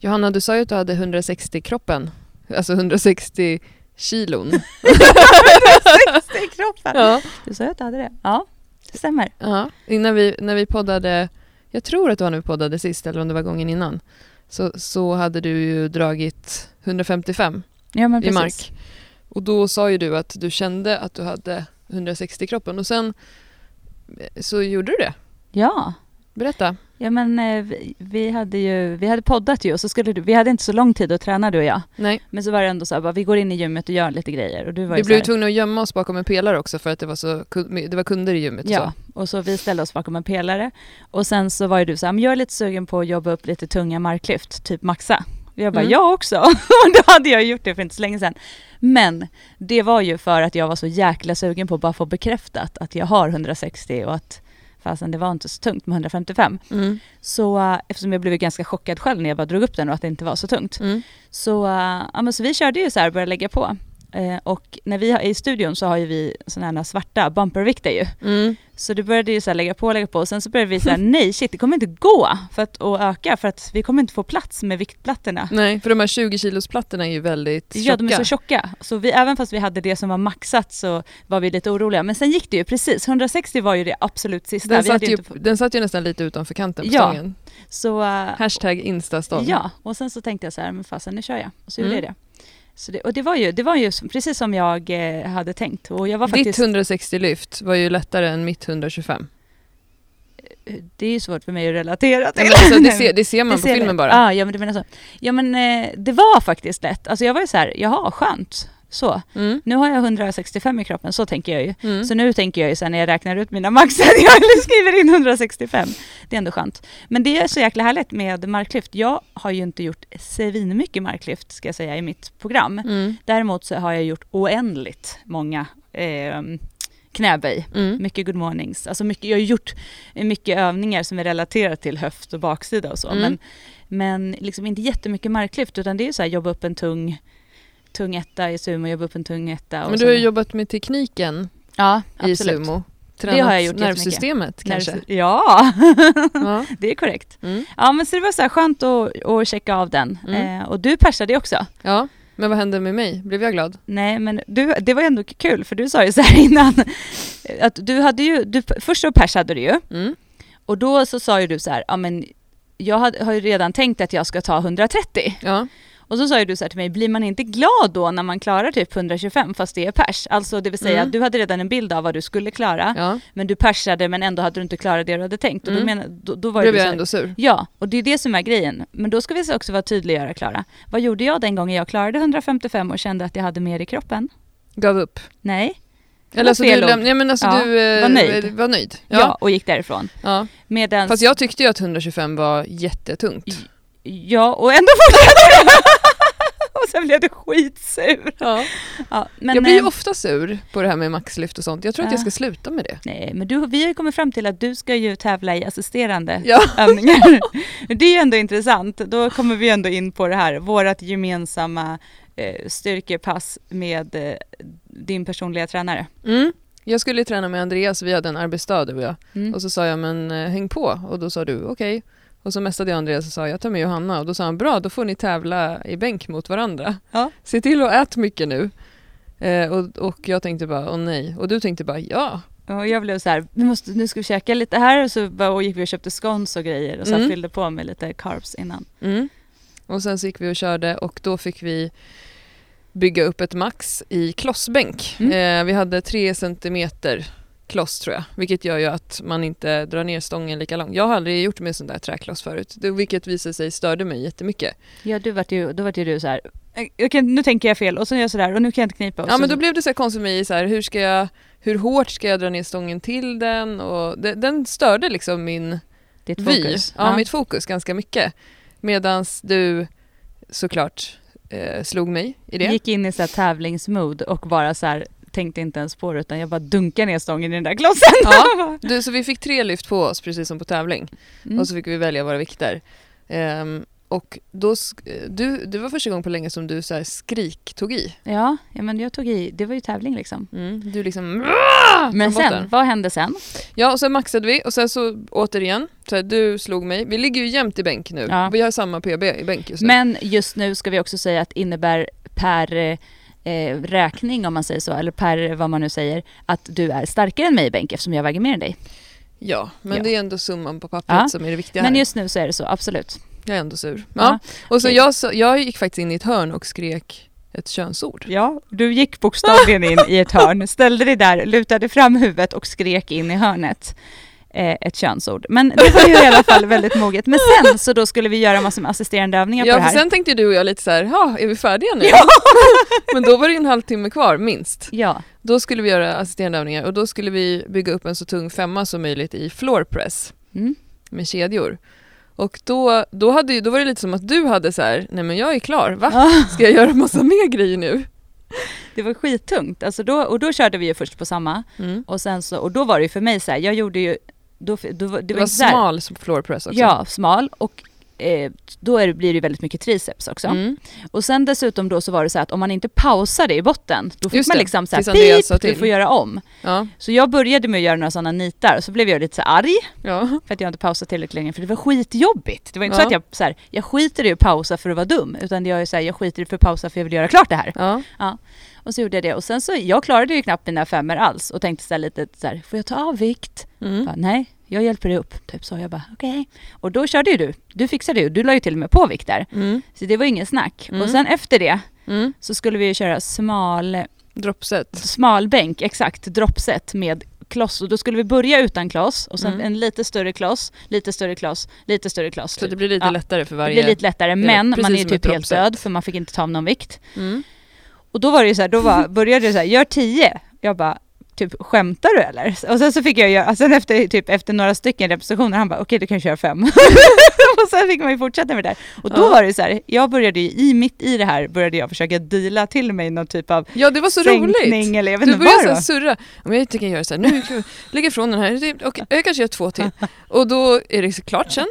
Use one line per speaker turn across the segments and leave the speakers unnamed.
Johanna, du sa ju att du hade 160 kroppen. Alltså 160 kilon.
60 i kroppen!
Ja.
Du sa ju att du hade det. Ja, det stämmer.
ja. Innan vi, när vi poddade, jag tror att det var när vi poddade sist eller om det var gången innan, så, så hade du ju dragit 155
Ja, men
i
precis.
mark. Och då sa ju du att du kände att du hade 160 i kroppen och sen eh, så gjorde du det.
Ja.
Berätta.
Ja men eh, vi, hade ju, vi hade poddat ju och så skulle du, vi hade inte så lång tid att träna du och jag.
Nej,
Men så var det ändå så här, bara, vi går in i gymmet och gör lite grejer. Och du var
vi blev tvungna att gömma oss bakom en pelare också för att det var, så, det var kunder i gymmet. och
Ja,
Så.
och så vi ställde oss bakom en pelare. Och sen så var ju du så här, men jag är lite sugen på att jobba upp lite tunga marklyft, typ maxa. Och jag bara,
Mm.
jag också. och då hade jag gjort det för inte så länge sedan. Men det var ju för att jag var så jäkla sugen på att bara få bekräftat att jag har 160 och att fasen det var inte så tungt med 155.
Mm.
Så eh, eftersom jag blev ganska chockad själv när jag bara drog upp den och att det inte var så tungt.
Mm.
Så, eh, ja, men så vi körde ju så här, började lägga på. Eh, och när vi har, i studion så har ju vi sådana här svarta bumpervikter ju.
Mm.
Så det började ju så lägga på, lägga på och sen så började vi säga nej shit det kommer inte gå för att, att öka för att vi kommer inte få plats med viktplattorna.
Nej, för de här 20 kilos plattorna är ju väldigt tjocka.
Ja de är så tjocka. Så vi, även fast vi hade det som var maxat så var vi lite oroliga. Men sen gick det ju precis, 160 var ju det absolut sista.
Den
vi
satt, ju,
inte
den satt ju nästan lite utanför kanten på
Ja.
stången.
så, eh,
Hashtag instastång.
Ja, och sen så tänkte jag så här, men fasen nu kör jag. Och så gjorde
Mm.
jag det. Så det. Och det var ju, det var ju som- precis som jag eh, hade tänkt. Och jag var
Ditt
faktiskt,
160 lyft var ju lättare än mitt 125.
det är ju svårt för mig att relatera till.
alltså, det, ser, det ser man
Det
på
ser
filmen bara.
Ah, ja, men du menar så. Ja, men eh, det var faktiskt lätt. Alltså jag var ju så här, jaha, skönt. Så.
Mm.
Nu har jag 165 i kroppen, så tänker jag ju.
Mm.
Så nu tänker jag ju sen när jag räknar ut mina maxar, jag skriver in 165. Det är ändå skönt. Men det är så jäkla härligt med marklyft. Jag har ju inte gjort svinmycket marklyft, ska jag säga, i mitt program.
Mm.
Däremot så har jag gjort oändligt många eh, knäböj.
Mm.
Mycket good mornings. Alltså mycket, jag har gjort mycket övningar som är relaterade till höft och baksida och så.
Mm.
Men, men liksom inte jättemycket marklyft utan det är så här jobba upp en tung, tung etta i sumo, jobba upp en tung etta.
Men du har ju jobbat med tekniken
ja,
i sumo.
Det har jag
Tränat
gjort
nervsystemet kanske.
När- Ja,
Ja.
det är korrekt.
Mm.
Ja men så det var så här skönt att, att checka av den.
Mm.
Eh, och du persade också.
ja, men vad hände med mig? Blev jag glad?
Nej men du, det var ändå kul för du sa ju så här innan att du hade ju, du, först så persade du ju
Mm.
och då så sa ju du så här, ja men jag hade, har ju redan tänkt att jag ska ta 130
Ja.
Och så sa ju du så här till mig, blir man inte glad då när man klarar typ 125 fast det är pers? Alltså det vill säga
Mm.
att du hade redan en bild av vad du skulle klara
ja.
men du persade men ändå hade du inte klarat det du hade tänkt och då,
Mm.
menar, då, då var
Blev
ju du
jag
så här,
ändå sur?
Ja, och det är det som är grejen. Men då ska vi också vara tydliga Klara. Vad gjorde jag den gången jag klarade 155 och kände att jag hade mer i kroppen?
Gav upp?
Nej.
Eller alltså du, läm- nej, men alltså
Ja,
du eh,
var nöjd.
var nöjd.
Ja.
Ja.
och gick därifrån.
ja.
Medan...
Fast jag tyckte ju att 125 var jättetungt.
Ja, och ändå fortsatte jag. och sen blev du skitsur.
Ja.
Ja, men,
jag blir ju
eh,
ofta sur på det här med maxlyft och sånt. Jag tror att
Ja.
jag ska sluta med det.
Nej, men du, vi har ju kommit fram till att du ska ju tävla i assisterande
Ja.
övningar. det är ju ändå intressant. Då kommer vi ändå in på det här, vårt gemensamma eh, styrkepass med eh, din personliga tränare.
Mm. Jag skulle träna med Andreas, vi hade en arbetsdag du och jag.
Mm.
Och så sa jag men eh, häng på och då sa du okej. Och så messade jag Andreas och sa jag tar med Johanna och då sa han bra då får ni tävla i bänk mot varandra.
Ja.
Se till att äta mycket nu. Eh, och, och jag tänkte bara åh nej och du tänkte bara ja.
Och jag blev så här, vi måste, nu ska vi käka lite här och så bara, och gick vi och köpte scones och grejer och så
Mm.
fyllde på med lite carbs innan.
Mm. Och sen så gick vi och körde och då fick vi bygga upp ett max i klossbänk.
Mm.
Eh, vi hade tre centimeter kloss tror jag, vilket gör ju att man inte drar ner stången lika långt. Jag har aldrig gjort med sån där träkloss förut, vilket visade sig störde mig jättemycket.
Ja, du vart ju, då vart ju du så här, "Eh, kan, nu tänker jag fel och så gör jag så där och nu kan jag inte knipa.
Ja men då blev det så konstigt för mig, så här, hur, ska jag, hur hårt ska jag dra ner stången till den? Och det, den störde liksom min
ditt
vy,
fokus.
ja, mitt fokus ganska mycket. Medan du såklart eh, slog mig i det.
Gick in i så här tävlingsmode och bara så här tänkte inte ens på det utan jag bara dunkade ner stången i den där klossen.
Ja. Du, så vi fick tre lyft på oss precis som på tävling
Mm.
och så fick vi välja våra vikter. Ehm, och då, du, det var första gången på länge som du så här skrik tog i.
Ja, ja, men jag tog i, det var ju tävling liksom.
Mm, du liksom...
Men sen,
botten.
vad hände sen?
Ja, och sen maxade vi och sen så återigen, så här, du slog mig. Vi ligger ju jämnt i bänk nu.
Ja.
Vi har samma PB i bänk just nu.
Men just nu ska vi också säga att innebär per eh, räkning om man säger så, eller per vad man nu säger, att du är starkare än mig i bänk eftersom jag väger mer än dig.
Ja, men
Ja.
det är ändå summan på pappret
Ja.
som är det viktiga
Men just nu så är det så, absolut.
Jag är ändå sur.
Ja,
Ja. Och så
okej.
jag, jag gick faktiskt in i ett hörn och skrek ett könsord.
Ja, du gick bokstavligen in i ett hörn, ställde dig där, lutade fram huvudet och skrek in i hörnet eh, ett könsord. Men det var ju i alla fall väldigt moget. Men sen så då skulle vi göra massor med assisterande övningar
Ja,
på det här.
sen tänkte du och jag lite så här, ja, är vi färdiga nu?
Ja.
Men då var det en halvtimme kvar, minst.
ja,
Då skulle vi göra assisterande övningar och då skulle vi bygga upp en så tung femma som möjligt i floor press
mm.
med kedjor. Och då, då, hade, ju- då var det lite som att du hade så här, nej men jag är klar, va?
Ja,
Ska jag göra massa mer grejer nu?
det var skittungt. Alltså då, och då körde vi ju först på samma.
Mm.
Och, sen så, och då var det ju för mig så här, jag gjorde ju, då, då, var- det
Det
var
var smal som floor press också.
Ja, smal och eh, då är blir det väldigt mycket triceps också.
Mm.
Och sen dessutom då så var det så att om man inte pausade i botten, då fick
Just
man
det,
liksom så här,
tills
pip, du
till."
får göra om.
Ja,
Så jag började med att göra några sådana nitar och så blev jag lite så arg
ja.
för att jag inte pausat tillräckligt länge för det var skitjobbigt. Det var inte
Ja.
så att jag så här, jag skiter i att pausa för att vara dum utan jag är så här, jag skiter i för att pausa för jag vill göra klart det här. Och så gjorde jag det och sen så, jag klarade ju knappt mina femmer alls och tänkte så lite så här, får jag ta av vikt?
Mm.
Bara, Nej, jag hjälper dig upp. Typ så. Jag bara, okej. Och då körde ju du. Du fixade ju. Du la ju till och med på vikt där.
Mm.
Så det var ingen snack.
Mm.
Och sen efter det
Mm.
så skulle vi ju köra smal,
Droppset.
smal bänk, exakt, droppset med kloss. Och då skulle vi börja utan kloss och sen
Mm.
en lite större kloss, lite större kloss, lite större kloss.
Så det blir lite
Ja.
lättare för
Det
varje...
blir lite lättare, men man är ju typ helt död för man fick inte ta av någon vikt. Och då var det ju så här, då var, började det så här, gör tio. Jag bara, typ skämtar du eller? Och sen så fick jag göra, sen efter, typ, efter några stycken repetitioner, han bara okej du kan köra fem. och sen fick man ju fortsätta med det där. Och då
Ja.
var det så här, jag började ju i, mitt i det här, började jag försöka deala till mig någon typ av
Ja, det var så roligt.
eller jag vet
Du
inte
börjar
vad
så
det
här
var.
surra. Om jag inte kan göra så här, nu kan jag ifrån den här, okej, jag kanske gör två till. Och då är det klart sen.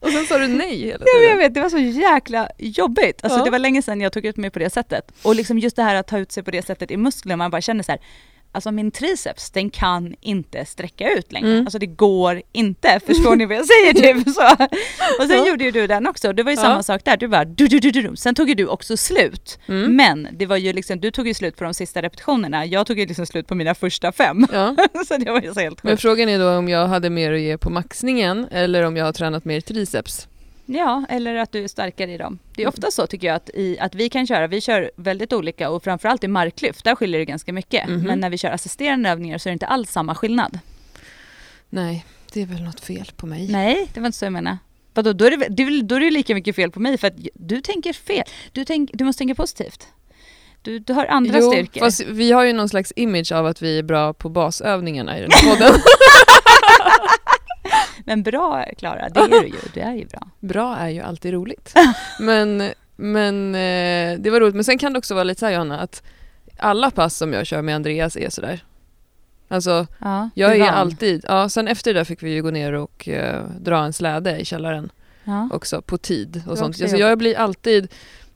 och sen sa du nej hela
Ja, men jag
tiden.
vet, det var så jäkla jobbigt. Alltså
Ja.
det var länge sedan jag tog ut mig på det sättet. Och liksom just det här att ta ut sig på det sättet i musklerna, man bara känner så här, alltså min triceps, den kan inte sträcka ut längre.
Mm.
Alltså det går inte, förstår ni vad jag säger typ så. Och sen
Ja.
gjorde ju du den också, det var ju
Ja.
samma sak där, du bara du, du, du, du. Sen tog ju du också slut.
Mm.
Men det var ju liksom, du tog ju slut på de sista repetitionerna, jag tog ju liksom slut på mina första fem.
Ja.
så det var ju så helt
Men
sjukt.
frågan är då om jag hade mer att ge på maxningen eller om jag har tränat mer triceps.
Ja, eller att du är starkare i dem. Det är ofta så tycker jag att, i, att vi kan köra, vi kör väldigt olika och framförallt i marklyft, där skiljer det ganska mycket.
Mhm.
Men när vi kör assisterande övningar så är det inte alls samma skillnad.
Nej, det är väl något fel på mig.
Nej, det var inte så jag menade. Vadå, då är det, det är, väl- då är det lika mycket fel på mig för att du tänker fel. Du, tänk, du måste tänka positivt. Du, du har andra
jo,
styrkor.
fast vi har ju någon slags image av att vi är bra på basövningarna i den här podden.
Men bra Klara, det är du ju. Det är ju bra.
bra är ju alltid roligt. Men, men eh, det var roligt. Men sen kan det också vara lite så här Johanna, att alla pass som jag kör med Andreas är sådär. Alltså
Ja,
jag är alltid, ja sen efter det där fick vi ju gå ner och eh, dra en släde i källaren
Ja.
också på tid och sånt. Alltså jag blir alltid,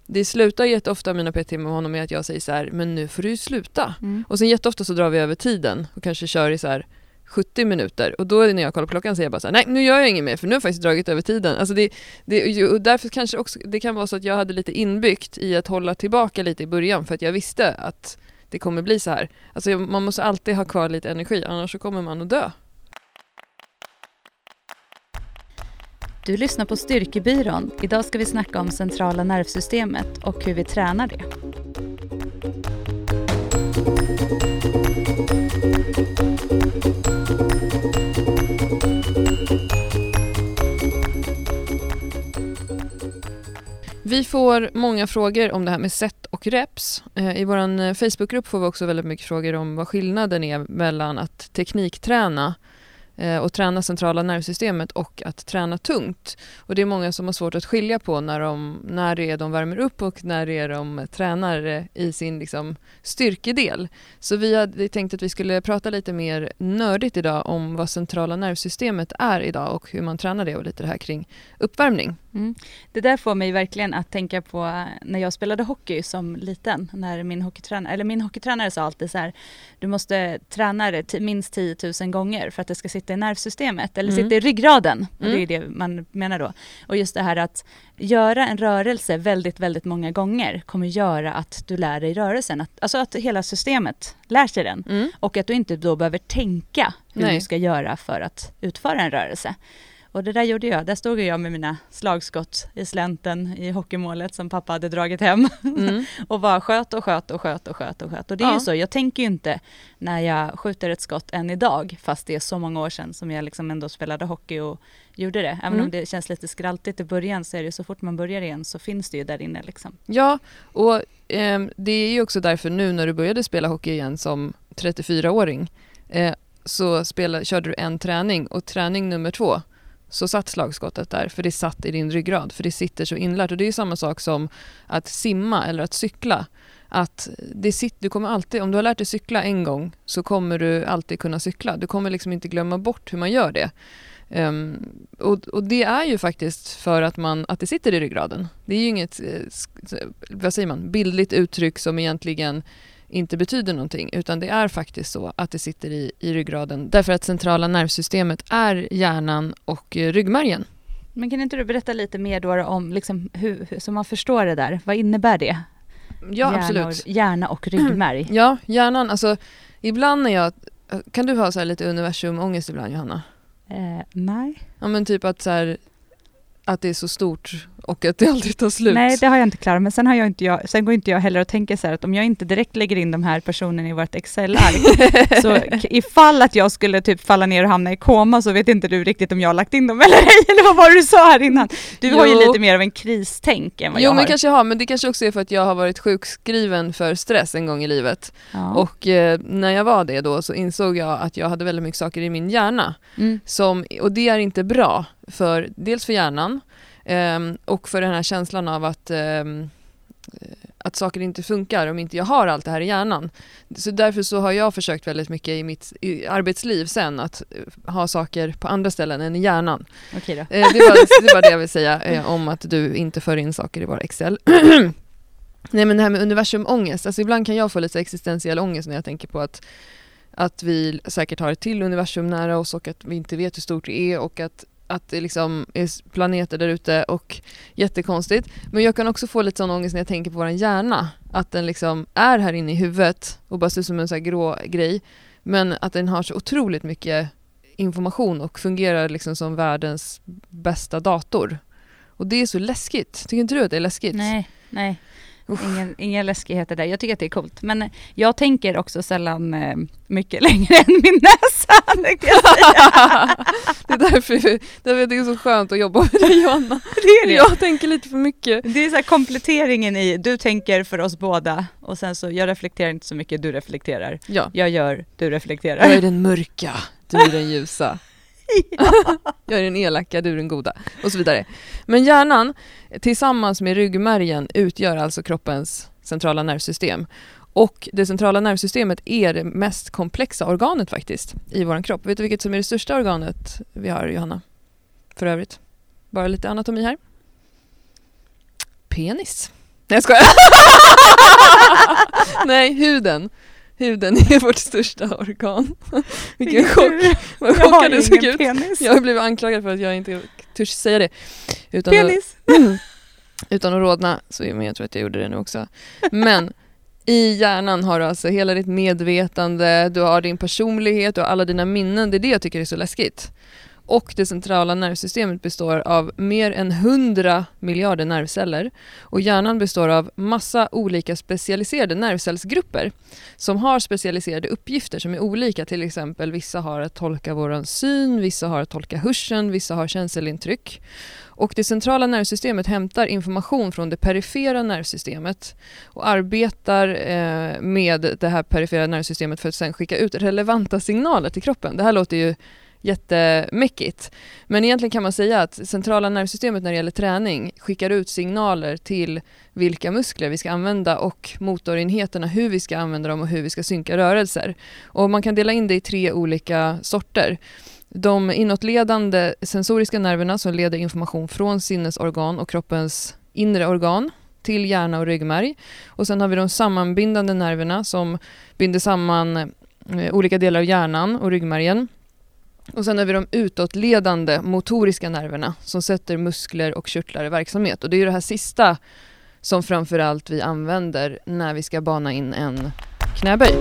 det slutar jätteofta mina PT med honom med att jag säger så här, men nu får du ju sluta.
Mm.
Och sen jätteofta så drar vi över tiden och kanske kör i så här 70 minuter och då när jag kollar på klockan säger jag bara så här, nej nu gör jag inget mer för nu har jag faktiskt dragit över tiden. Alltså det, det, och därför kanske också, det kan vara så att jag hade lite inbyggt i att hålla tillbaka lite i början för att jag visste att det kommer bli så här. Alltså man måste alltid ha kvar lite energi annars så kommer man att dö.
Du lyssnar på Styrkebyrån. Idag ska vi snacka om centrala nervsystemet och hur vi tränar det.
Vi får många frågor om det här med set och reps. Eh, I vår eh, Facebookgrupp får vi också väldigt mycket frågor om vad skillnaden är mellan att teknikträna Eh, och träna centrala nervsystemet och att träna tungt. Och det är många som har svårt att skilja på när, de, när det är de värmer upp och när det är de tränar eh, i sin liksom, styrkedel. Så vi hade tänkt att vi skulle prata lite mer nördigt idag om vad centrala nervsystemet är idag och hur man tränar det och lite det här kring uppvärmning.
Mm. Det där får mig verkligen att tänka på eh, när jag spelade hockey som liten. När min hockeytränare, eller min hockeytränare sa alltid så här, du måste träna det minst 10 000 gånger för att det ska sitta i nervsystemet eller mm. sitta i ryggraden. Och det är mm. det man menar då. Och just det här att göra en rörelse väldigt, väldigt många gånger kommer göra att du lär dig rörelsen. Att, alltså att hela systemet lär sig den. Mm. Och att du inte då behöver tänka hur Nej. du ska göra för att utföra en rörelse. Och det där gjorde jag. Där stod jag med mina slagskott i slänten i hockeymålet som pappa hade dragit hem. Mm. och bara sköt och sköt och sköt och sköt och sköt. Och det är ja. ju så, jag tänker ju inte när jag skjuter ett skott än idag, fast det är så många år sedan som jag liksom ändå spelade hockey och gjorde det. Även mm. om det känns lite skraltigt i början så är det så fort man börjar igen så finns det ju där inne liksom.
Ja, och eh, det är ju också därför nu när du började spela hockey igen som 34-åring eh, så spela, körde du en träning och träning nummer två så satt slagskottet där, för det satt i din ryggrad, för det sitter så inlärt. Och det är samma sak som att simma eller att cykla. Att det sitter, du kommer alltid, om du har lärt dig cykla en gång så kommer du alltid kunna cykla. Du kommer liksom inte glömma bort hur man gör det. Um, och, och, det är ju faktiskt för att, man, att det sitter i ryggraden. Det är ju inget, eh, vad säger man, bildligt uttryck som egentligen inte betyder någonting utan det är faktiskt så att det sitter i, i ryggraden därför att centrala nervsystemet är hjärnan och eh, ryggmärgen.
Men kan inte du berätta lite mer då om liksom hur, hur, så man förstår det där, vad innebär det?
Ja hjärna absolut.
Och, hjärna och ryggmärg.
Ja, hjärnan, alltså ibland när jag, kan du ha så lite universumångest ibland Johanna?
Eh, nej.
Ja men typ att så här, att det är så stort och att det aldrig tar slut.
Nej, det har jag inte klarat. Men sen, har jag inte jag, sen går inte jag heller och tänker så här att om jag inte direkt lägger in de här personerna i vårt Excel-ark, så ifall att jag skulle typ falla ner och hamna i koma så vet inte du riktigt om jag har lagt in dem eller ej, eller vad var det du sa här innan? Du jo. har ju lite mer av en kristänk än vad
jo,
jag har.
Jo, men kanske jag har, men det kanske också är för att jag har varit sjukskriven för stress en gång i livet. Ja. Och eh, när jag var det då så insåg jag att jag hade väldigt mycket saker i min hjärna. Mm. Som, och det är inte bra, för, dels för hjärnan, Um, och för den här känslan av att, um, att saker inte funkar om inte jag har allt det här i hjärnan. Så därför så har jag försökt väldigt mycket i mitt i arbetsliv sen att uh, ha saker på andra ställen än i hjärnan.
Okej då. Uh,
det, var, det var det jag vill säga uh, om att du inte för in saker i vår Excel. Nej men det här med universumångest, alltså ibland kan jag få lite existentiell ångest när jag tänker på att att vi säkert har ett till universum nära oss och att vi inte vet hur stort det är och att att det liksom är planeter där ute och jättekonstigt. Men jag kan också få lite sån ångest när jag tänker på vår hjärna. Att den liksom är här inne i huvudet och bara ser ut som en sån här grå grej. Men att den har så otroligt mycket information och fungerar liksom som världens bästa dator. Och det är så läskigt. Tycker inte du att det är läskigt?
Nej, nej. Ingen, inga läskigheter där. Jag tycker att det är coolt. Men jag tänker också sällan eh, mycket längre än min näsa.
det är därför, därför det är så skönt att jobba med dig Johanna.
Det är det.
Jag tänker lite för mycket.
Det är så kompletteringen i, du tänker för oss båda och sen så, jag reflekterar inte så mycket, du reflekterar.
Ja.
Jag gör, du reflekterar.
Jag är den mörka, du är den ljusa. jag är den elaka, du är den goda och så vidare. Men hjärnan tillsammans med ryggmärgen utgör alltså kroppens centrala nervsystem. Och det centrala nervsystemet är det mest komplexa organet faktiskt i vår kropp. Vet du vilket som är det största organet vi har, Johanna? För övrigt. Bara lite anatomi här. Penis. Nej jag skojar. Nej, huden. Huden är vårt största organ. Vilken chock. Vad chockad du såg ut. Penis. Jag har blivit anklagad för att jag inte törs säga det.
Utan penis!
Att, utan att rodna, så, men jag tror att jag gjorde det nu också. Men i hjärnan har du alltså hela ditt medvetande, du har din personlighet, du har alla dina minnen. Det är det jag tycker är så läskigt. Och det centrala nervsystemet består av mer än 100 miljarder nervceller och hjärnan består av massa olika specialiserade nervcellsgrupper som har specialiserade uppgifter som är olika. Till exempel vissa har att tolka vår syn, vissa har att tolka hörseln, vissa har känselintryck. Och det centrala nervsystemet hämtar information från det perifera nervsystemet och arbetar eh, med det här perifera nervsystemet för att sedan skicka ut relevanta signaler till kroppen. Det här låter ju jättemäckigt. Men egentligen kan man säga att centrala nervsystemet när det gäller träning skickar ut signaler till vilka muskler vi ska använda och motorenheterna hur vi ska använda dem och hur vi ska synka rörelser. Och man kan dela in det i tre olika sorter. De inåtledande sensoriska nerverna som leder information från sinnesorgan och kroppens inre organ till hjärna och ryggmärg. Och sen har vi de sammanbindande nerverna som binder samman eh, olika delar av hjärnan och ryggmärgen. Och sen har vi de utåtledande motoriska nerverna som sätter muskler och körtlar i verksamhet. Och det är ju det här sista som framförallt vi använder när vi ska bana in en knäböj.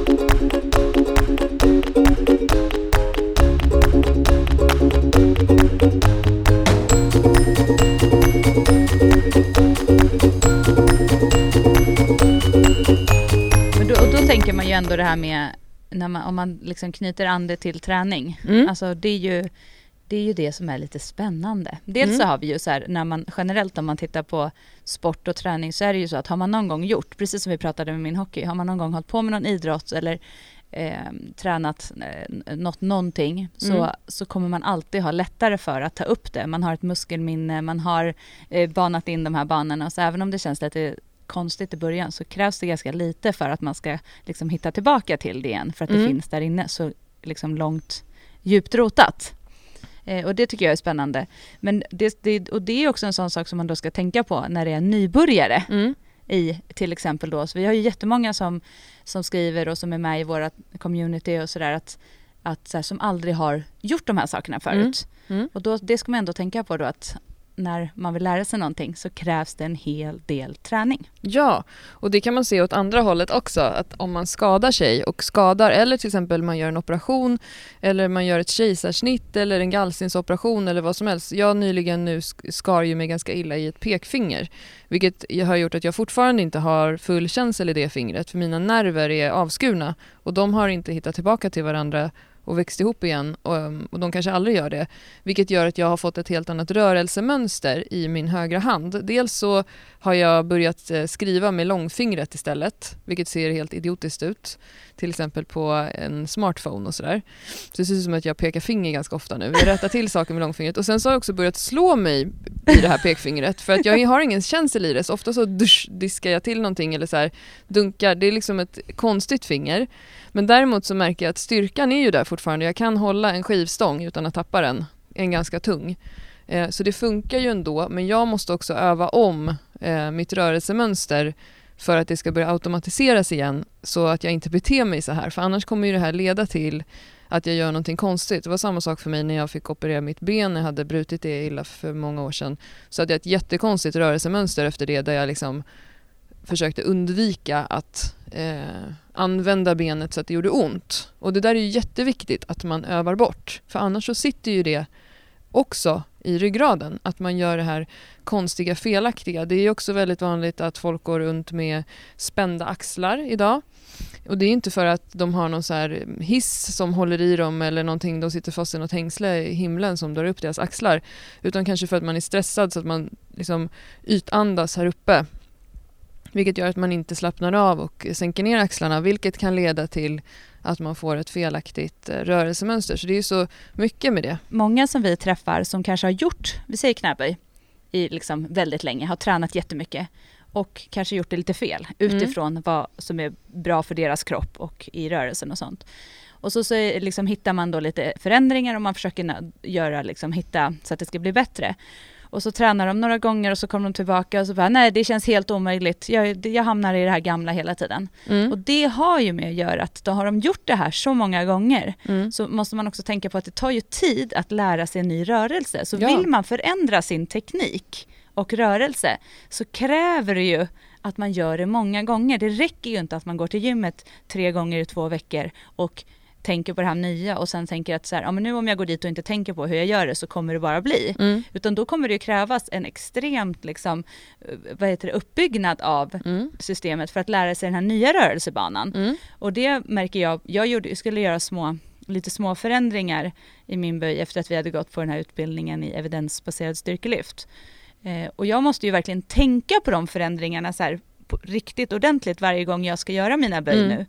Men då, och då tänker man ju ändå det här med när man, om man liksom knyter an det till träning.
Mm.
Alltså det är ju det är ju det som är lite spännande. Dels
Mm.
så har vi ju så här, när man generellt om man tittar på sport och träning så är det ju så att har man någon gång gjort, precis som vi pratade med min hockey, har man någon gång hållit på med någon idrott eller eh, tränat eh, något någonting så,
Mm.
så kommer man alltid ha lättare för att ta upp det. Man har ett muskelminne, man har eh, banat in de här banorna så även om det känns lite konstigt i början så krävs det ganska lite för att man ska liksom hitta tillbaka till det igen för att det
Mm.
finns där inne så liksom långt djupt rotat. Eh, och det tycker jag är spännande. Men det, det, och det är också en sån sak som man då ska tänka på när det är nybörjare
Mm.
i till exempel då. Så vi har ju jättemånga som, som skriver och som är med i våra community och sådär att, att så här, som aldrig har gjort de här sakerna förut.
Mm.
Och då, det ska man ändå tänka på då att när man vill lära sig någonting så krävs det en hel del träning.
Ja, och det kan man se åt andra hållet också. Att om man skadar sig och skadar, eller till exempel man gör en operation eller man gör ett kejsarsnitt eller en gallstensoperation eller vad som helst. Jag nyligen nu skar ju mig ganska illa i ett pekfinger. Vilket har gjort att jag fortfarande inte har full känsel i det fingret för mina nerver är avskurna och de har inte hittat tillbaka till varandra och växt ihop igen och, um, och de kanske aldrig gör det. Vilket gör att jag har fått ett helt annat rörelsemönster i min högra hand. Dels så har jag börjat eh, skriva med långfingret istället, vilket ser helt idiotiskt ut. Till exempel på en smartphone och sådär. Så det ser ut som att jag pekar finger ganska ofta nu. Jag rättar till saker med långfingret och sen så har jag också börjat slå mig i det här pekfingret för att jag har ingen känsel i det. Så ofta så dusch, diskar jag till någonting eller så här dunkar. Det är liksom ett konstigt finger. Men däremot så märker jag att styrkan är ju där fortfarande. Jag kan hålla en skivstång utan att tappa den. En ganska tung. Eh, så det funkar ju ändå, men jag måste också öva om eh, mitt rörelsemönster för att det ska börja automatiseras igen så att jag inte beter mig så här. För annars kommer ju det här leda till att jag gör någonting konstigt. Det var samma sak för mig när jag fick operera mitt ben. Jag hade brutit det illa för många år sedan. Så hade jag ett jättekonstigt rörelsemönster efter det där jag liksom försökte undvika att eh, använda benet så att det gjorde ont. Och det där är ju jätteviktigt att man övar bort. För annars så sitter ju det också i ryggraden. Att man gör det här konstiga, felaktiga. Det är också väldigt vanligt att folk går runt med spända axlar idag. Och det är inte för att de har någon så här hiss som håller i dem eller någonting, de sitter fast i något hängsle i himlen som drar upp deras axlar. Utan kanske för att man är stressad så att man liksom ytandas här uppe. Vilket gör att man inte slappnar av och sänker ner axlarna vilket kan leda till att man får ett felaktigt eh, rörelsemönster. Så det är ju så mycket med det.
Många som vi träffar som kanske har gjort, vi säger knäböj, i liksom väldigt länge, har tränat jättemycket och kanske gjort det lite fel utifrån vad som är bra för deras kropp och i rörelsen och sånt. Och så, så liksom hittar man då lite förändringar och man försöker göra, liksom, hitta så att det ska bli bättre. Och så tränar de några gånger och så kommer de tillbaka och så bara, nej det känns helt omöjligt, jag, jag hamnar i det här gamla hela tiden.
Mm.
Och det har ju med att göra att då har de gjort det här så många gånger
Mm.
så måste man också tänka på att det tar ju tid att lära sig en ny rörelse. Så
Ja.
vill man förändra sin teknik och rörelse så kräver det ju att man gör det många gånger. Det räcker ju inte att man går till gymmet tre gånger i två veckor och tänker på det här nya och sen tänker att så här, ja, men nu om jag går dit och inte tänker på hur jag gör det så kommer det bara bli.
Mm.
Utan då kommer det krävas en extremt liksom, eh, vad heter det, uppbyggnad av
Mm.
systemet för att lära sig den här nya rörelsebanan.
Mm.
Och det märker jag, jag gjorde, skulle göra små, lite små förändringar i min böj efter att vi hade gått på den här utbildningen i evidensbaserad styrkelyft. Eh, och jag måste ju verkligen tänka på de förändringarna så här, på, riktigt ordentligt varje gång jag ska göra mina böj
Mm.
nu.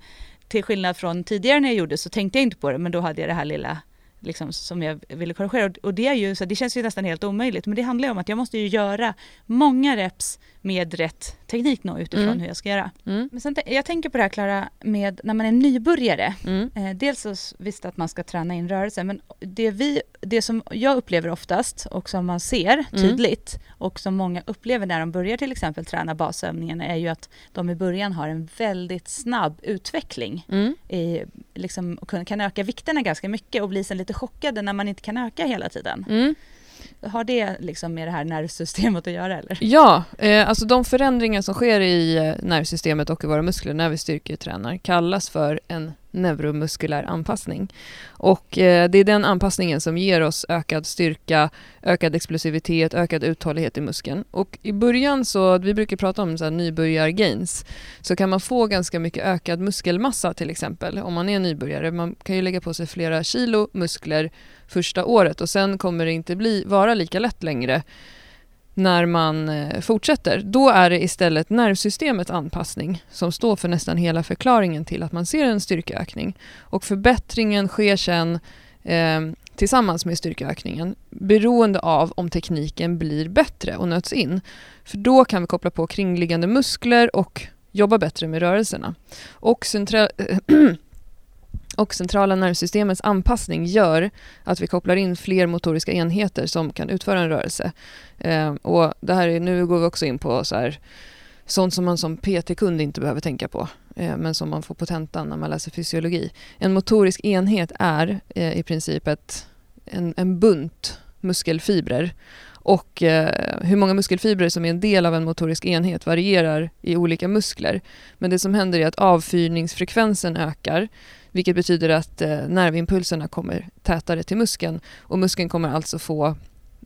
Till skillnad från tidigare när jag gjorde så tänkte jag inte på det men då hade jag det här lilla liksom, som jag ville korrigera. Och- Och det, är ju, så det känns ju nästan helt omöjligt. Men det handlar ju om att jag måste ju göra många reps med rätt teknik nå utifrån
Mm.
hur jag ska göra.
Mm.
Men sen, jag tänker på det här Klara, med när man är nybörjare.
Mm.
Eh, dels så visst att man ska träna in rörelse men det, vi, det som jag upplever oftast och som man ser tydligt och som många upplever när de börjar till exempel träna basövningarna är ju att de i början har en väldigt snabb utveckling.
Mm.
I, liksom, och kan- kan öka vikterna ganska mycket och bli sen lite chockade när man inte kan öka hela tiden. Har det liksom med det här nervsystemet att göra eller?
Ja, eh, alltså de förändringar som sker i eh, nervsystemet och i våra muskler när vi styrketränar kallas för en neuromuskulär anpassning. Och eh, det är den anpassningen som ger oss ökad styrka, ökad explosivitet, ökad uthållighet i muskeln. Och i början så, vi brukar prata om så här nybörjar-gains, så kan man få ganska mycket ökad muskelmassa till exempel om man är nybörjare. Man kan ju lägga på sig flera kilo muskler första året och sen kommer det inte bli, vara lika lätt längre när man eh, fortsätter. Då är det istället nervsystemets anpassning som står för nästan hela förklaringen till att man ser en styrkeökning. Och förbättringen sker sen eh, tillsammans med styrkeökningen beroende av om tekniken blir bättre och nöts in. För då kan vi koppla på kringliggande muskler och jobba bättre med rörelserna. Och, centra eh, och centrala nervsystemets anpassning gör att vi kopplar in fler motoriska enheter som kan utföra en rörelse. Eh, och det här är, nu går vi också in på så här, sånt som man som PT-kund inte behöver tänka på, eh, men som man får på tentan när man läser fysiologi. En motorisk enhet är eh, i princip ett, en, en bunt muskelfibrer. Och eh, hur många muskelfibrer som är en del av en motorisk enhet varierar i olika muskler. Men det som händer är att avfyrningsfrekvensen ökar, vilket betyder att eh, nervimpulserna kommer tätare till muskeln och muskeln kommer alltså få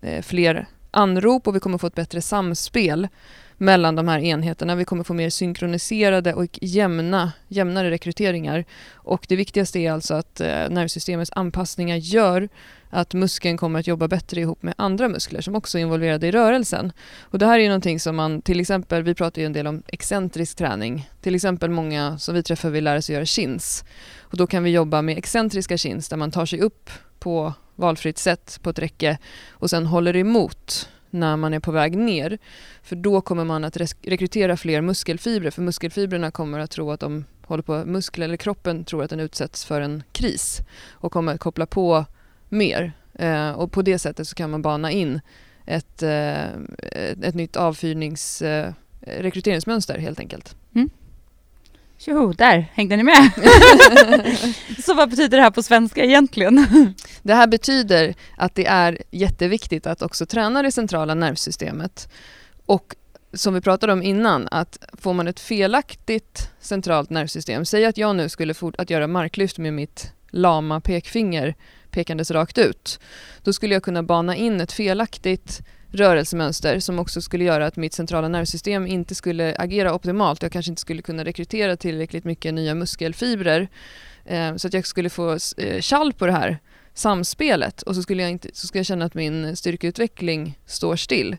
eh, fler anrop och vi kommer få ett bättre samspel mellan de här enheterna. Vi kommer få mer synkroniserade och jämna, jämnare rekryteringar. Och det viktigaste är alltså att eh, nervsystemets anpassningar gör att muskeln kommer att jobba bättre ihop med andra muskler som också är involverade i rörelsen. Och det här är ju någonting som man till exempel, vi pratar ju en del om excentrisk träning. Till exempel många som vi träffar vill lära sig göra chins. Och då kan vi jobba med excentriska chins där man tar sig upp på valfritt sätt på ett räcke och sen håller emot när man är på väg ner. För då kommer man att rekrytera fler muskelfibrer för muskelfibrerna kommer att tro att de håller på muskler eller kroppen tror att den utsätts för en kris och kommer att koppla på mer. Eh, och på det sättet så kan man bana in ett, eh, ett, ett nytt avfyrnings eh, rekryteringsmönster helt enkelt. Mm.
Tjoho, där hängde ni med. så vad betyder det här på svenska egentligen?
Det här betyder att det är jätteviktigt att också träna det centrala nervsystemet. Och som vi pratade om innan, att får man ett felaktigt centralt nervsystem, säg att jag nu skulle fort att göra marklyft med mitt lama pekfinger pekandes rakt ut, då skulle jag kunna bana in ett felaktigt rörelsemönster som också skulle göra att mitt centrala nervsystem inte skulle agera optimalt. Jag kanske inte skulle kunna rekrytera tillräckligt mycket nya muskelfibrer eh, så att jag skulle få eh, kall på det här samspelet och så skulle, jag inte, så skulle jag känna att min styrkeutveckling står still.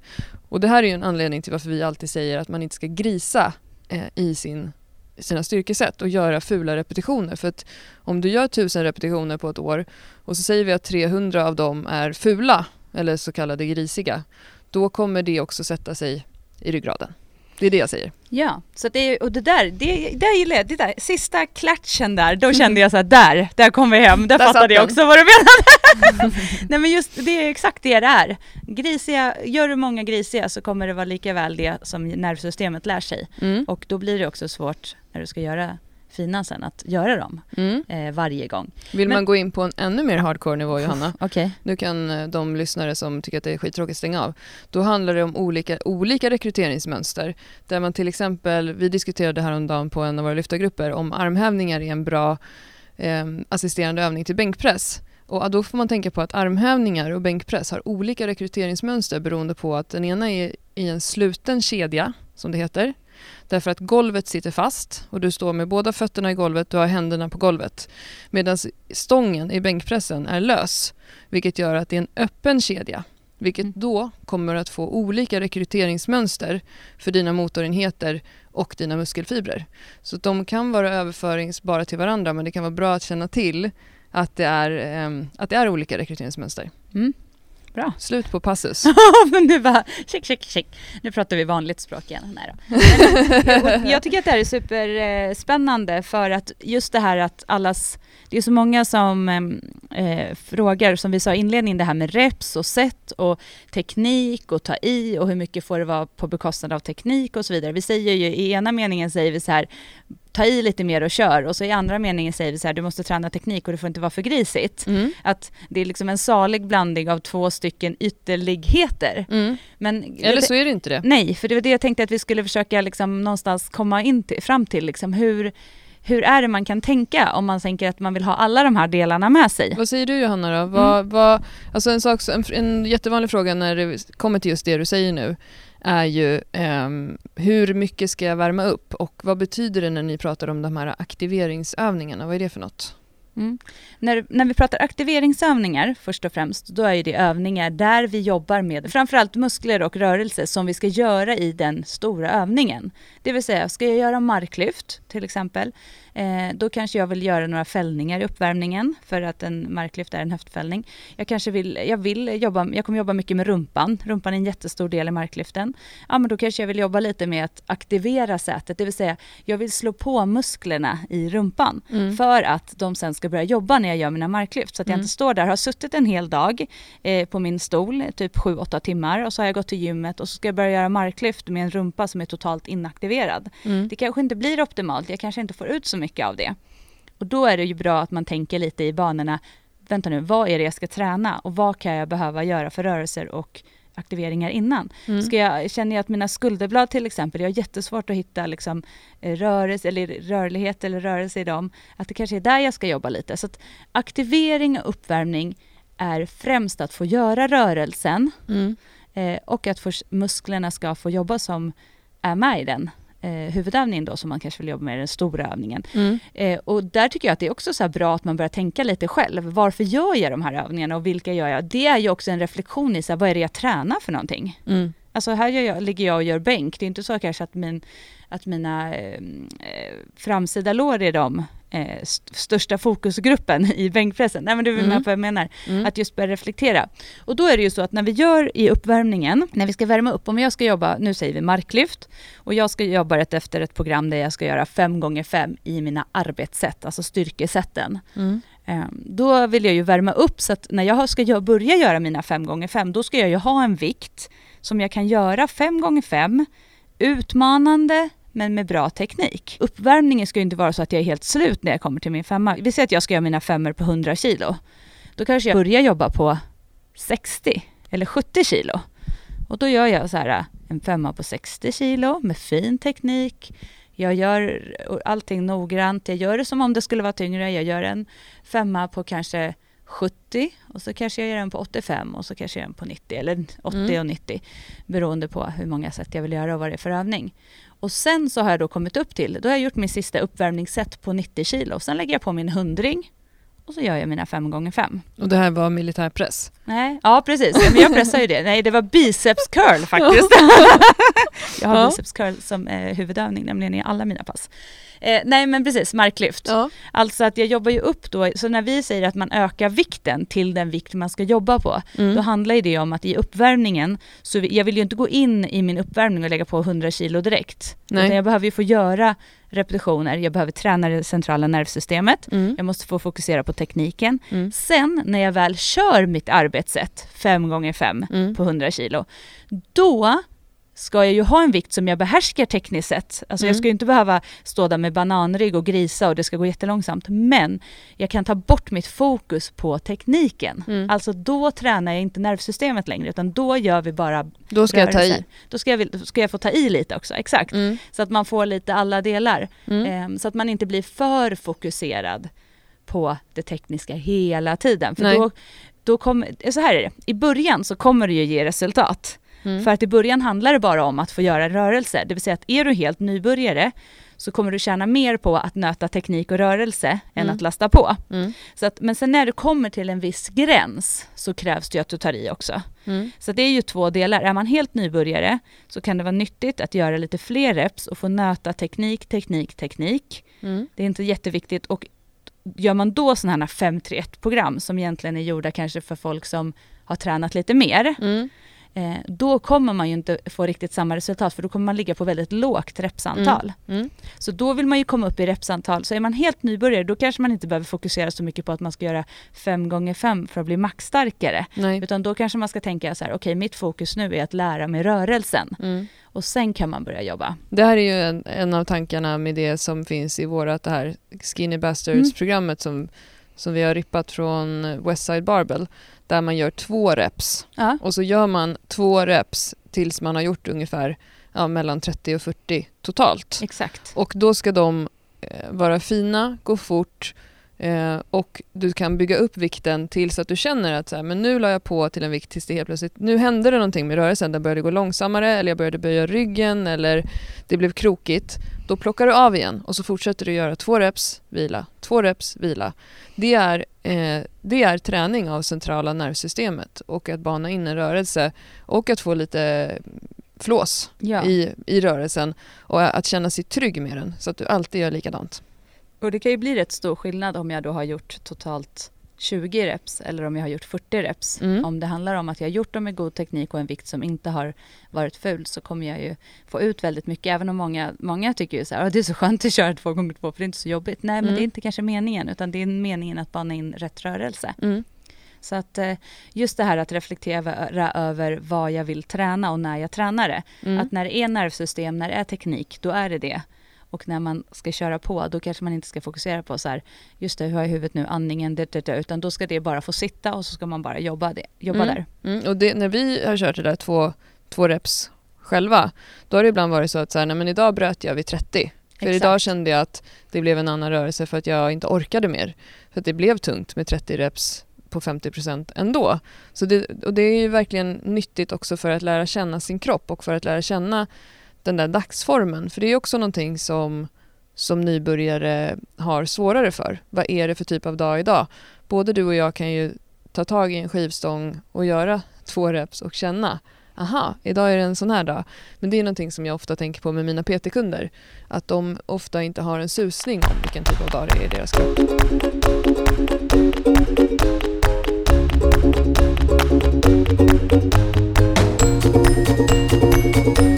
Och det här är ju en anledning till varför vi alltid säger att man inte ska grisa eh, i sin, sina styrkesätt och göra fula repetitioner. För att om du gör tusen repetitioner på ett år och så säger vi att 300 av dem är fula eller så kallade grisiga, då kommer det också sätta sig i ryggraden. Det är det jag säger.
Ja, så det, är- och det där, det, det gillar jag. Det där, sista klatschen där, då kände jag så här, där, där kom vi hem, där,
Där
fattade jag också vad du menade. Nej men just det är exakt det det är. Grisiga, gör du många grisiga så kommer det vara lika väl det som nervsystemet lär sig.
Mm.
Och då blir det också svårt när du ska göra fina sen, att göra dem
Mm.
eh, varje gång.
Vill
Men-
man gå in på en ännu mer hardcore nivå, Johanna,
Okej.
nu kan eh, de lyssnare som tycker att det är skittråkigt stänga av. Då handlar det om olika, olika rekryteringsmönster. Där man till exempel, vi diskuterade häromdagen på en av våra lyftargrupper om armhävningar är en bra eh, assisterande övning till bänkpress. Och då får man tänka på att armhävningar och bänkpress har olika rekryteringsmönster beroende på att den ena är i en sluten kedja, som det heter. Därför att golvet sitter fast och du står med båda fötterna i golvet, du har händerna på golvet. Medan stången i bänkpressen är lös, vilket gör att det är en öppen kedja. Vilket
Mm.
då kommer att få olika rekryteringsmönster för dina motorenheter och dina muskelfibrer. Så de kan vara överföringsbara till varandra men det kan vara bra att känna till att det är, ehm, att det är olika rekryteringsmönster.
Mm. Bra.
Slut på passus.
men nu bara, check, check, check. Nu pratar vi vanligt språk igen. Nej då. Och jag tycker att det här är superspännande för att just det här att allas, det är så många som eh, frågar, som vi sa i inledningen, det här med reps och sätt och teknik och ta i och hur mycket får det vara på bekostnad av teknik och så vidare. Vi säger ju, i ena meningen säger vi så här, ta i lite mer och kör. Och så i andra meningen säger vi så här, du måste träna teknik och det får inte vara för grisigt.
Mm.
Att det är liksom en salig blandning av två stycken ytterligheter.
Mm.
Men
Eller så är det inte det.
Nej, för det var det jag tänkte att vi skulle försöka liksom någonstans komma in till, fram till. Liksom hur, hur är det man kan tänka om man tänker att man vill ha alla de här delarna med sig?
Vad säger du Johanna då? Vad,
Mm.
vad, alltså en, sak, en, en jättevanlig fråga när det kommer till just det du säger nu är ju eh, hur mycket ska jag värma upp och vad betyder det när ni pratar om de här aktiveringsövningarna? Vad är det för något?
Mm. När, när vi pratar aktiveringsövningar först och främst, då är det övningar där vi jobbar med framförallt muskler och rörelse som vi ska göra i den stora övningen. Det vill säga, ska jag göra marklyft till exempel, eh, då kanske jag vill göra några fällningar i uppvärmningen för att en marklyft är en höftfällning. Jag kanske vill, jag vill jobba, jag kommer jobba mycket med rumpan. Rumpan är en jättestor del i marklyften. Ja, men då kanske jag vill jobba lite med att aktivera sätet, det vill säga jag vill slå på musklerna i rumpan
Mm.
för att de sen ska börja jobba när jag gör mina marklyft. Så att jag
Mm.
inte står där, har suttit en hel dag eh, på min stol, typ 7-8 timmar och så har jag gått till gymmet och så ska jag börja göra marklyft med en rumpa som är totalt inaktiverad.
Mm.
Det kanske inte blir optimalt, jag kanske inte får ut så mycket av det. Och då är det ju bra att man tänker lite i banorna, vänta nu, vad är det jag ska träna och vad kan jag behöva göra för rörelser och aktiveringar innan?
Mm.
Ska jag, känner jag att mina skulderblad till exempel, jag har jättesvårt att hitta liksom, eh, rörelse, eller rörlighet eller rörelse i dem, att det kanske är där jag ska jobba lite. Så att aktivering och uppvärmning är främst att få göra rörelsen
Mm.
eh, och att musklerna ska få jobba som är med i den eh, huvudövningen då som man kanske vill jobba med den stora övningen.
Mm.
Eh, och där tycker jag att det är också så bra att man börjar tänka lite själv. Varför gör jag de här övningarna och vilka gör jag? Det är ju också en reflektion i så här, vad är det jag tränar för någonting?
Mm.
Alltså här jag, ligger jag och gör bänk. Det är inte så kanske att, min, att mina eh, eh, framsida lår är de eh, st- största fokusgruppen i bänkpressen. Nej men du är
Mm.
med på vad jag menar.
Mm.
Att just börja reflektera. Och då är det ju så att när vi gör i uppvärmningen, när vi ska värma upp, om jag ska jobba, nu säger vi marklyft, och jag ska jobba rätt efter ett program där jag ska göra 5 gånger 5 i mina arbetssätt, alltså styrkesätten.
Mm.
Eh, Då vill jag ju värma upp så att när jag ska börja göra mina 5 gånger 5 då ska jag ju ha en vikt som jag kan göra 5 gånger 5 utmanande men med bra teknik. Uppvärmningen ska ju inte vara så att jag är helt slut när jag kommer till min femma. Vi säger att jag ska göra mina femmor på 100 kilo. Då kanske jag börjar jobba på 60 eller 70 kilo. Och då gör jag så här en femma på 60 kilo med fin teknik. Jag gör allting noggrant. Jag gör det som om det skulle vara tyngre. Jag gör en femma på kanske 70 och så kanske jag gör en på 85 och så kanske jag gör en på 90 eller 80
Mm.
och 90 beroende på hur många sätt jag vill göra och vad det är för övning. Och sen så har jag då kommit upp till, då har jag gjort min sista uppvärmningsset på 90 kilo. Sen lägger jag på min hundring och så gör jag mina 5 gånger 5
Och det här var militärpress.
Nej, ja precis. Men jag pressar ju det. Nej, det var biceps curl faktiskt. jag har
Ja.
biceps curl som eh, huvudövning, nämligen i alla mina pass. Eh, nej men precis, marklyft.
Ja.
Alltså att jag jobbar ju upp då, så när vi säger att man ökar vikten till den vikt man ska jobba på,
Mm.
då handlar ju det om att i uppvärmningen, så jag vill ju inte gå in i min uppvärmning och lägga på 100 kilo direkt.
Nej.
Utan jag behöver ju få göra repetitioner, jag behöver träna det centrala nervsystemet,
Mm.
jag måste få fokusera på tekniken.
Mm.
Sen när jag väl kör mitt arbetssätt 5 gånger 5
Mm.
på 100 kilo, då ska jag ju ha en vikt som jag behärskar tekniskt sett. Alltså jag
Mm.
ska ju inte behöva stå där med bananrygg och grisa och det ska gå jättelångsamt. Men jag kan ta bort mitt fokus på tekniken.
Mm.
Alltså då tränar jag inte nervsystemet längre utan då gör vi bara
Då ska jag ta i.
rörelser. Då ska jag, ska jag få ta i lite också, exakt.
Mm.
Så att man får lite alla delar. Ehm, så att man inte blir för fokuserad på det tekniska hela tiden. För
Nej.
då, då kommer, så här är det, i början så kommer det ju ge resultat.
Mm.
För att i början handlar det bara om att få göra rörelse. Det vill säga att är du helt nybörjare så kommer du tjäna mer på att nöta teknik och rörelse än
Mm.
att lasta på.
Mm.
Så att, men sen när du kommer till en viss gräns så krävs det att du tar i också.
Mm.
Så det är ju två delar. Är man helt nybörjare så kan det vara nyttigt att göra lite fler reps och få nöta teknik, teknik, teknik.
Mm.
Det är inte jätteviktigt och gör man då sådana här 5-3-1-program som egentligen är gjorda kanske för folk som har tränat lite mer,
Mm.
Eh, då kommer man ju inte få riktigt samma resultat för då kommer man ligga på väldigt lågt repsantal.
Mm.
Så då vill man ju komma upp i repsantal. Så är man helt nybörjare då kanske man inte behöver fokusera så mycket på att man ska göra 5 gånger 5 för att bli maxstarkare.
Nej.
Utan då kanske man ska tänka så här, okej mitt fokus nu är att lära mig rörelsen
Mm.
och sen kan man börja jobba.
Det här är ju en, en av tankarna med det som finns i vårat det här Skinny Bastards-programmet som, som vi har rippat från Westside Barbell. Där man gör två reps
Ja,
och så gör man två reps tills man har gjort ungefär ja, mellan 30 och 40 totalt.
exakt.
Och då ska de eh, vara fina, gå fort eh, och du kan bygga upp vikten tills att du känner att så här, men nu la jag på till en vikt tills det helt plötsligt, nu hände det någonting med rörelsen, den började gå långsammare eller jag började böja ryggen eller det blev krokigt. Då plockar du av igen och så fortsätter du göra två reps, vila, två reps, vila. Det är, eh, det är träning av centrala nervsystemet och att bana in en rörelse och att få lite flås
Ja.
i, i rörelsen och att känna sig trygg med den så att du alltid gör likadant.
Och det kan ju bli rätt stor skillnad om jag då har gjort totalt 20 reps eller om jag har gjort 40 reps.
Mm.
Om det handlar om att jag har gjort dem med god teknik och en vikt som inte har varit ful så kommer jag ju få ut väldigt mycket. Även om många, många tycker ju så här, "Åh, det är så skönt att köra två gånger två för det är inte så jobbigt. Nej men
Mm.
det är inte kanske meningen utan det är meningen att bana in rätt rörelse.
Mm.
Så att eh, just det här att reflektera över vad jag vill träna och när jag tränar det.
Mm.
Att när det är nervsystem, när det är teknik, då är det det. Och när man ska köra på, då kanske man inte ska fokusera på så här, just det, hur har jag huvudet nu, andningen, det, det, det, utan då ska det bara få sitta och så ska man bara jobba, det, jobba
Mm.
där.
Mm. Och det, när vi har kört det där två, två reps själva, då har det ibland varit så att så här, nej, men idag bröt jag vid 30. För
Exakt.
idag kände jag att det blev en annan rörelse för att jag inte orkade mer. För att det blev tungt med 30 reps på 50% ändå. Så det, och det är ju verkligen nyttigt också för att lära känna sin kropp och för att lära känna den där dagsformen. För det är också någonting som, som nybörjare har svårare för. Vad är det för typ av dag idag? Både du och jag kan ju ta tag i en skivstång och göra två reps och känna aha, idag är det en sån här dag. Men det är någonting som jag ofta tänker på med mina PT-kunder. Att de ofta inte har en susning om vilken typ av dag det är i deras kropp.
Har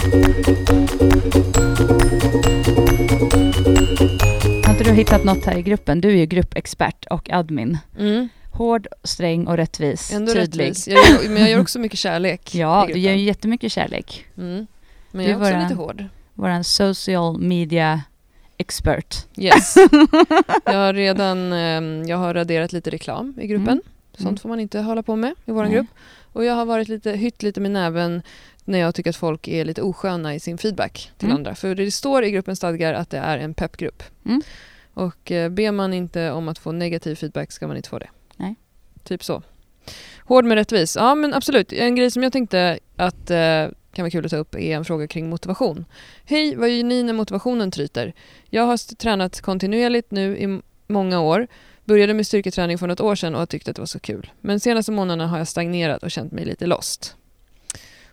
du hittat något här i gruppen? Du är ju gruppexpert och admin.
Mm.
Hård, sträng och rättvis.
Ändå
tydlig.
rättvis. Jag gör, men jag gör också mycket kärlek.
Ja, du ger ju jättemycket kärlek.
Mm. Men jag är också
bara-
lite hård.
Vår social media expert.
Yes. jag har redan ehm, jag har raderat lite reklam i gruppen.
Mm.
Sånt
Mm.
får man inte hålla på med i vår grupp. Och jag har varit lite, hytt lite med näven när jag tycker att folk är lite osköna i sin feedback till
Mm.
andra. För det står i gruppens stadgar att det är en peppgrupp.
Mm.
Och eh, ber man inte om att få negativ feedback ska man inte få det.
Nej.
Typ så. Hård men rättvis. Ja men absolut. En grej som jag tänkte att eh, kan vara kul att ta upp är en fråga kring motivation. Hej, vad gör ni när motivationen tryter? Jag har tränat kontinuerligt nu i många år. Började med styrketräning för något år sedan och har tyckt att det var så kul. Men senaste månaderna har jag stagnerat och känt mig lite lost.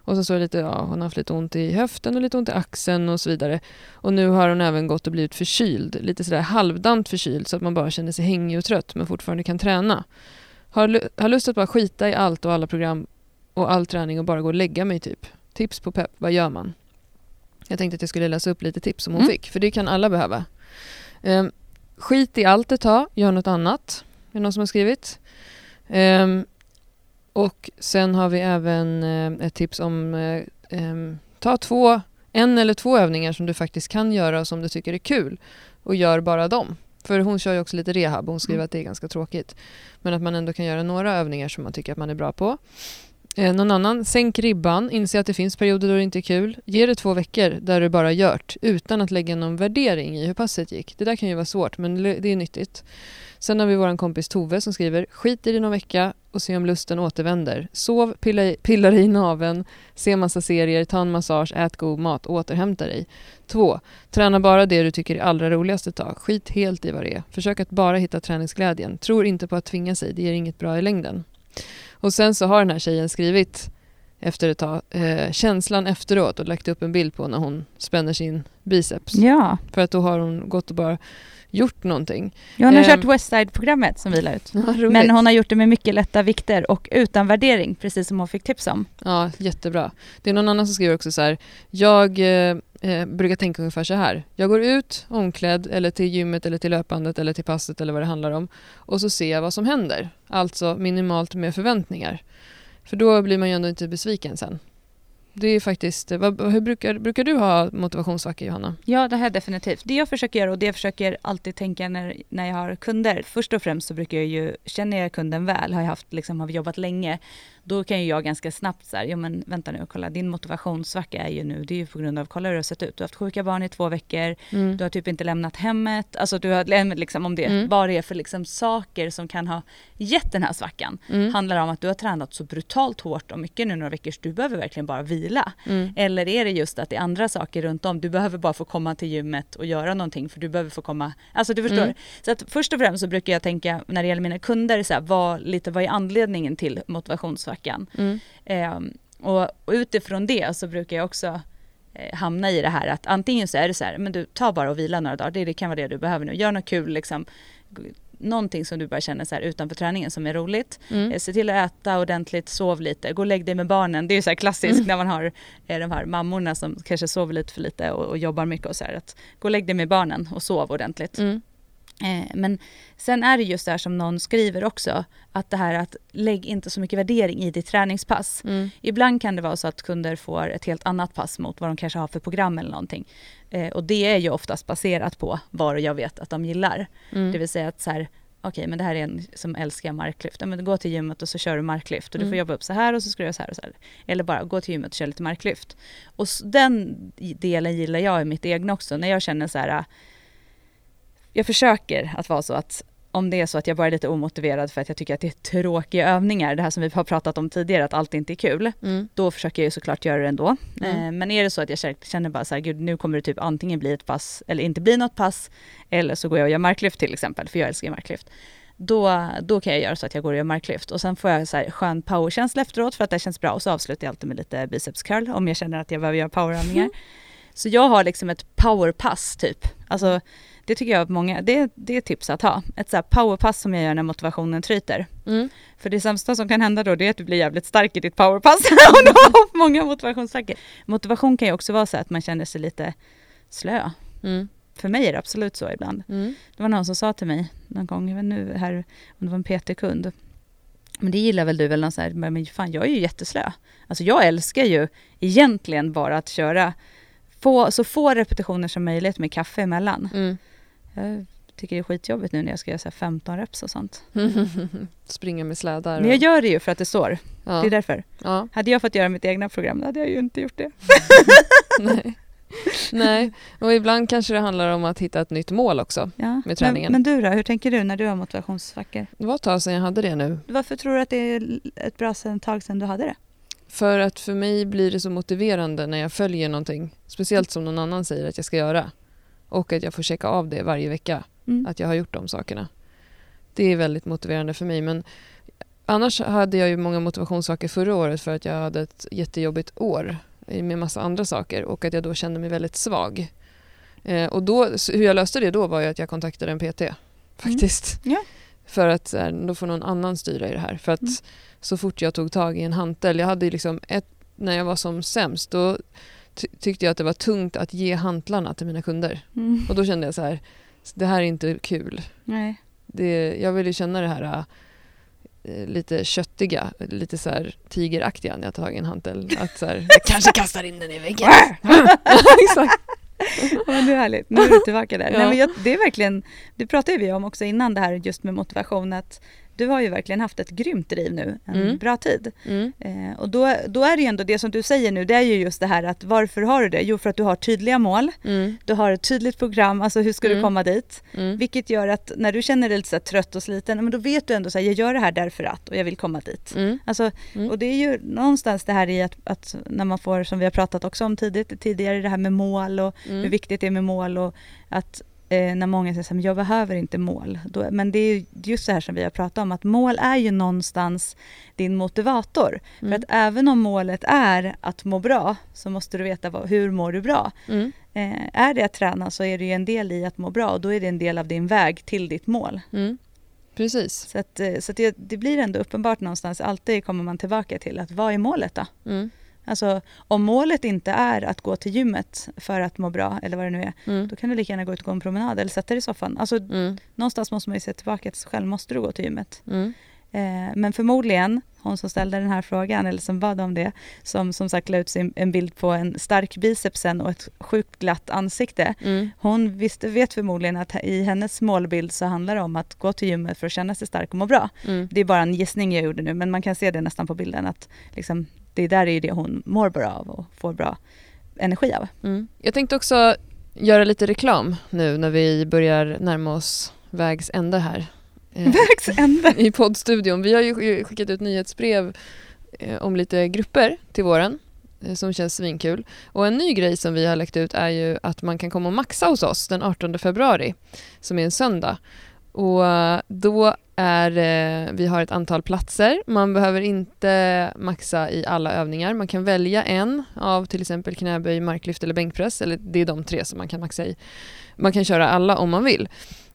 Och så står det lite, ja, hon har haft lite ont i höften och lite ont i axeln och så vidare. Och nu har hon även gått och blivit förkyld. Lite sådär halvdant förkyld så att man bara känner sig hängig och trött men fortfarande kan träna. Har, har lust att bara skita i allt och alla program och all träning och bara gå och lägga mig typ. Tips på pepp, vad gör man? Jag tänkte att jag skulle läsa upp lite tips som hon
Mm.
fick, för det kan alla behöva. Ehm, skit i allt ett tag, gör något annat. Är det någon som har skrivit? Ehm, och sen har vi även eh, ett tips om eh, ta två, en eller två övningar som du faktiskt kan göra och som du tycker är kul och gör bara dem. För hon kör ju också lite rehab hon skriver
Mm.
att det är ganska tråkigt. Men att man ändå kan göra några övningar som man tycker att man är bra på. Eh, någon annan, sänk ribban, inse att det finns perioder då det inte är kul. Ge det två veckor där du bara gjort utan att lägga någon värdering i hur passet gick. Det där kan ju vara svårt men det är nyttigt. Sen har vi vår kompis Tove som skriver skit i det någon vecka och se om lusten återvänder. Sov, pilla i, pilla dig i naveln, se massa serier, ta en massage, ät god mat och återhämta dig. 2. Träna bara det du tycker är allra roligast ett tag. Skit helt i vad det är. Försök att bara hitta träningsglädjen. Tror inte på att tvinga sig, det ger inget bra i längden. Och sen så har den här tjejen skrivit efter ett tag. Eh, känslan efteråt och lagt upp en bild på när hon spänner sin biceps.
Ja,
För att då har hon gått och bara gjort någonting.
hon har
Ehm.
kört Westside-programmet som vi la ut.
Ja.
Men hon har gjort det med mycket lätta vikter och utan värdering, precis som hon fick tips om.
Ja, jättebra. Det är någon annan som skriver också så här. Jag eh, eh, brukar tänka ungefär så här. Jag går ut omklädd eller till gymmet eller till löpandet eller till passet eller vad det handlar om. Och så ser jag vad som händer. Alltså minimalt med förväntningar. För då blir man ju ändå inte besviken sen. Det är faktiskt, eh, vad, hur brukar, brukar du ha motivationssvackor Johanna?
Ja, det här definitivt. Det jag försöker göra och det jag försöker alltid tänka när, när jag har kunder. Först och främst så brukar jag ju, känner jag kunden väl, har jag haft, liksom, har vi jobbat länge, då kan ju jag ganska snabbt så här, ja men vänta nu, kolla din motivationssvacka är ju nu, det är ju på grund av, kolla hur det har sett ut. Du har haft sjuka barn i två veckor,
Mm.
du har typ inte lämnat hemmet, alltså du har lämnat liksom om det,
Mm.
vad det är för liksom saker som kan ha gett den här svackan.
Mm.
Handlar det om att du har tränat så brutalt hårt och mycket nu några veckor så du behöver verkligen bara vila.
Mm.
Eller är det just att det är andra saker runt om? Du behöver bara få komma till gymmet och göra någonting för du behöver få komma, alltså du förstår.
Mm.
Så att först och främst så brukar jag tänka när det gäller mina kunder, så här, vad, lite, vad är anledningen till motivationssvackan?
Mm.
Ehm, och, och utifrån det så brukar jag också eh, hamna i det här att antingen så är det så här, men du tar bara och vila några dagar, det, det kan vara det du behöver nu. Gör något kul liksom, någonting som du bara känner så här utanför träningen som är roligt.
Mm.
Eh, Se till att äta ordentligt, sov lite, gå och lägg dig med barnen. Det är ju så här klassiskt
Mm.
när man har eh, de här mammorna som kanske sover lite för lite och, och jobbar mycket och så här. Att gå och lägg dig med barnen och sov ordentligt.
Mm.
Eh, men sen är det just det här som någon skriver också, att det här att lägg inte så mycket värdering i ditt träningspass.
Mm.
Ibland kan det vara så att kunder får ett helt annat pass mot vad de kanske har för program eller någonting. Eh, och det är ju oftast baserat på vad jag vet att de gillar.
Mm.
Det vill säga att så här, okej men det här är en som älskar marklyft. Ja, men gå till gymmet och så kör du marklyft och du får
Mm.
jobba upp så här och så ska du göra så här och så här. Eller bara gå till gymmet och köra lite marklyft. Och den delen gillar jag i mitt egna också. När jag känner så här, jag försöker att vara så att om det är så att jag bara är lite omotiverad för att jag tycker att det är tråkiga övningar, det här som vi har pratat om tidigare, att allt inte är kul
Mm.
då försöker jag ju såklart göra det ändå.
Mm.
Eh, men är det så att jag känner- bara så här, gud nu kommer det typ antingen bli ett pass eller inte bli något pass, eller så går jag och gör marklyft till exempel, för jag älskar marklyft. Då, då kan jag göra så att jag går och gör marklyft och sen får jag så här skön powerkänsla efteråt för att det känns bra och så avslutar jag alltid med lite biceps curl om jag känner att jag behöver göra powerövningar. Så jag har liksom ett powerpass typ. Alltså det tycker jag att många, det, det är tips att ha. Ett så powerpass som jag gör när motivationen tryter.
Mm.
För det sämsta som kan hända då det är att du blir jävligt stark i ditt powerpass och du har många motivationssaker. Motivation kan ju också vara så att man känner sig lite slö.
Mm.
För mig är det absolut så ibland.
Mm.
Det var någon som sa till mig någon gång, jag vet nu här, om det var en PT-kund. Men det gillar väl du väl någon så här, men fan jag är ju jätteslö. Alltså jag älskar ju egentligen bara att köra få, så få repetitioner som möjligt med kaffe emellan.
Mm.
Jag tycker det är skitjobbigt nu när jag ska göra så här 15 reps och sånt.
Springa med slädar.
Men jag
och-
gör det ju för att det står.
ja.
Det är därför.
ja.
Hade jag fått göra mitt egna program då hade jag ju inte gjort det.
Nej. Nej, och ibland kanske det handlar om att hitta ett nytt mål också.
Ja.
Med träningen.
Men, men du då, hur tänker du när du har motivationssvackor?
Det var ett tag sedan jag hade det nu.
Varför tror du att det är ett bra sen- tag sedan du hade det?
För att för mig blir det så motiverande när jag följer någonting. Speciellt som någon annan säger att jag ska göra. Och att jag får checka av det varje vecka.
Mm.
Att jag har gjort de sakerna. Det är väldigt motiverande för mig. Men annars hade jag ju många motivationssaker förra året för att jag hade ett jättejobbigt år med massa andra saker och att jag då kände mig väldigt svag. Eh, och då, hur jag löste det då var ju att jag kontaktade en PT. Faktiskt.
Ja.
För att här, då får någon annan styra i det här. För att
Mm.
så fort jag tog tag i en hantel, jag hade liksom ett, när jag var som sämst då ty- tyckte jag att det var tungt att ge hantlarna till mina kunder.
Mm.
Och då kände jag så här, det här är inte kul.
Nej.
Det, jag vill ju känna det här eh, lite köttiga, lite så här tigeraktiga när jag tar tag i en hantel. Att så här, jag kanske kastar in den i väggen. Exakt.
Men det är härligt, nu är du tillbaka där.
Ja.
Nej, men jag, det är verkligen, det pratade vi om också innan det här just med motivation att du har ju verkligen haft ett grymt driv nu en
Mm.
bra tid.
Mm.
Eh, och då, då är det ju ändå det som du säger nu, det är ju just det här att varför har du det? Jo för att du har tydliga mål,
Mm.
du har ett tydligt program, alltså hur ska du
Mm.
komma dit?
Mm.
Vilket gör att när du känner dig lite trött och sliten, men då vet du ändå så här, jag gör det här därför att och jag vill komma dit.
Mm.
Alltså, och det är ju någonstans det här i att, att när man får, som vi har pratat också om tidigt, tidigare, det här med mål och hur viktigt det är med mål och att eh, när många säger att jag behöver inte mål. Då, men det är ju just det här som vi har pratat om, att mål är ju någonstans din motivator.
Mm.
För att även om målet är att må bra så måste du veta vad, hur mår du bra.
Mm.
Eh, är det att träna så är det ju en del i att må bra och då är det en del av din väg till ditt mål.
Mm. Precis.
Så, att, eh, så att det, det blir ändå uppenbart någonstans, alltid kommer man tillbaka till att vad är målet då? Alltså om målet inte är att gå till gymmet för att må bra eller vad det nu är,
Mm.
då kan du lika gärna gå ut och gå en promenad eller sätta dig i soffan. Alltså
Mm.
någonstans måste man ju se tillbaka till sig själv, måste du gå till gymmet?
Mm.
Eh, men förmodligen, hon som ställde den här frågan, eller som bad om det, som som sagt la ut sin, en bild på en stark bicepsen och ett sjukt glatt ansikte.
Mm.
Hon visste, vet förmodligen att i hennes målbild så handlar det om att gå till gymmet för att känna sig stark och må bra.
Mm.
Det är bara en gissning jag gjorde nu, men man kan se det nästan på bilden att liksom, det där är ju det hon mår bra av och får bra energi av.
Mm. Jag tänkte också göra lite reklam nu när vi börjar närma oss vägs ände här. Eh,
Vägs ände!
I poddstudion. Vi har ju skickat ut nyhetsbrev eh, om lite grupper till våren eh, som känns svinkul. Och en ny grej som vi har lagt ut är ju att man kan komma och maxa hos oss den 18 februari som är en söndag. Och då är eh, vi har ett antal platser. Man behöver inte maxa i alla övningar. Man kan välja en av till exempel knäböj, marklyft eller bänkpress. Eller det är de tre som man kan maxa i. Man kan köra alla om man vill.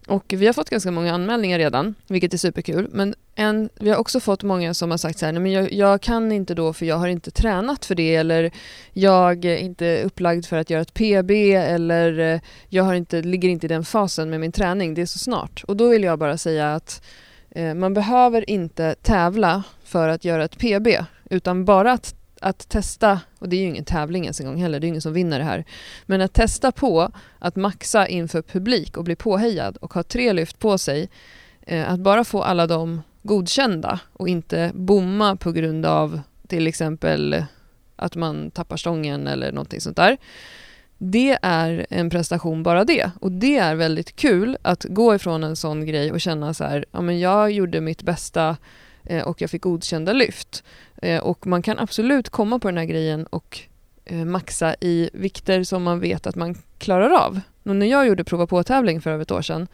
Och vi har fått ganska många anmälningar redan, vilket är superkul. Men en, vi har också fått många som har sagt så här, nej men jag, jag kan inte då för jag har inte tränat för det eller jag är inte upplagd för att göra ett PB eller eh, jag har inte, ligger inte i den fasen med min träning, det är så snart. Och då vill jag bara säga att Eh, man behöver inte tävla för att göra ett PB utan bara att, att testa, och det är ju ingen tävling ens en gång heller, det är ingen som vinner det här, men att testa på att maxa inför publik och bli påhejad och ha tre lyft på sig, eh, att bara få alla dem godkända och inte bomma på grund av till exempel att man tappar stången eller någonting sånt där. Det är en prestation bara det och det är väldigt kul att gå ifrån en sån grej och känna så här, ja men jag gjorde mitt bästa eh, och jag fick godkända lyft. Eh, och man kan absolut komma på den här grejen och eh, maxa i vikter som man vet att man klarar av. Och när jag gjorde prova på-tävling för över ett år sedan,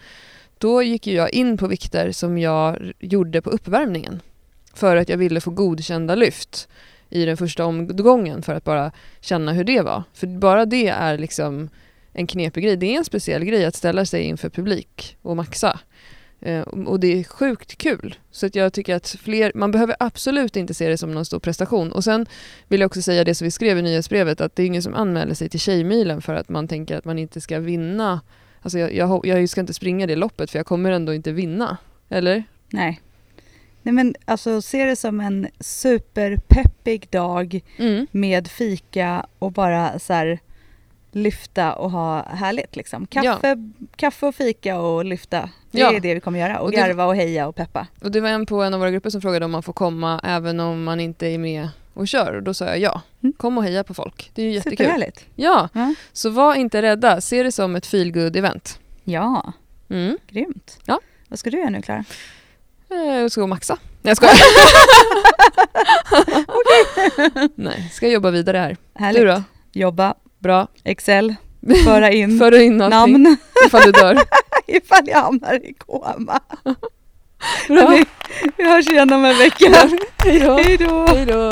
då gick jag in på vikter som jag gjorde på uppvärmningen. För att jag ville få godkända lyft i den första omgången för att bara känna hur det var. För bara det är liksom en knepig grej. Det är en speciell grej att ställa sig inför publik och maxa. Eh, och det är sjukt kul. Så att jag tycker att fler, man behöver absolut inte se det som någon stor prestation. Och sen vill jag också säga det som vi skrev i nyhetsbrevet, att det är ingen som anmäler sig till Tjejmilen för att man tänker att man inte ska vinna. Alltså jag, jag, jag ska inte springa det loppet för jag kommer ändå inte vinna. Eller?
Nej. Nej men alltså se det som en superpeppig dag
Mm.
med fika och bara så här lyfta och ha härligt liksom. Kaffe, kaffe och fika och lyfta. Det
Ja.
är det vi kommer göra. Och,
Och
garva och heja och peppa.
Och det var en på en av våra grupper som frågade om man får komma även om man inte är med och kör. Och då sa jag ja.
Mm.
Kom och heja på folk. Det är ju jättekul.
Superhärligt.
Ja,
Ja.
så var inte rädda. Se det som ett feelgood event
ja,
Mm.
grymt.
Ja.
Vad ska du göra nu Klara?
Eh, Jag ska gå och maxa. Nej jag skojar. Nej, ska jobba vidare här.
Härligt.
Du då?
Jobba,
Bra.
Excel, föra in
För in allting
namn
ifall du dör.
ifall jag hamnar i koma.
Bra.
Hörni, vi hörs igen om en vecka. Hej då!
Hej då.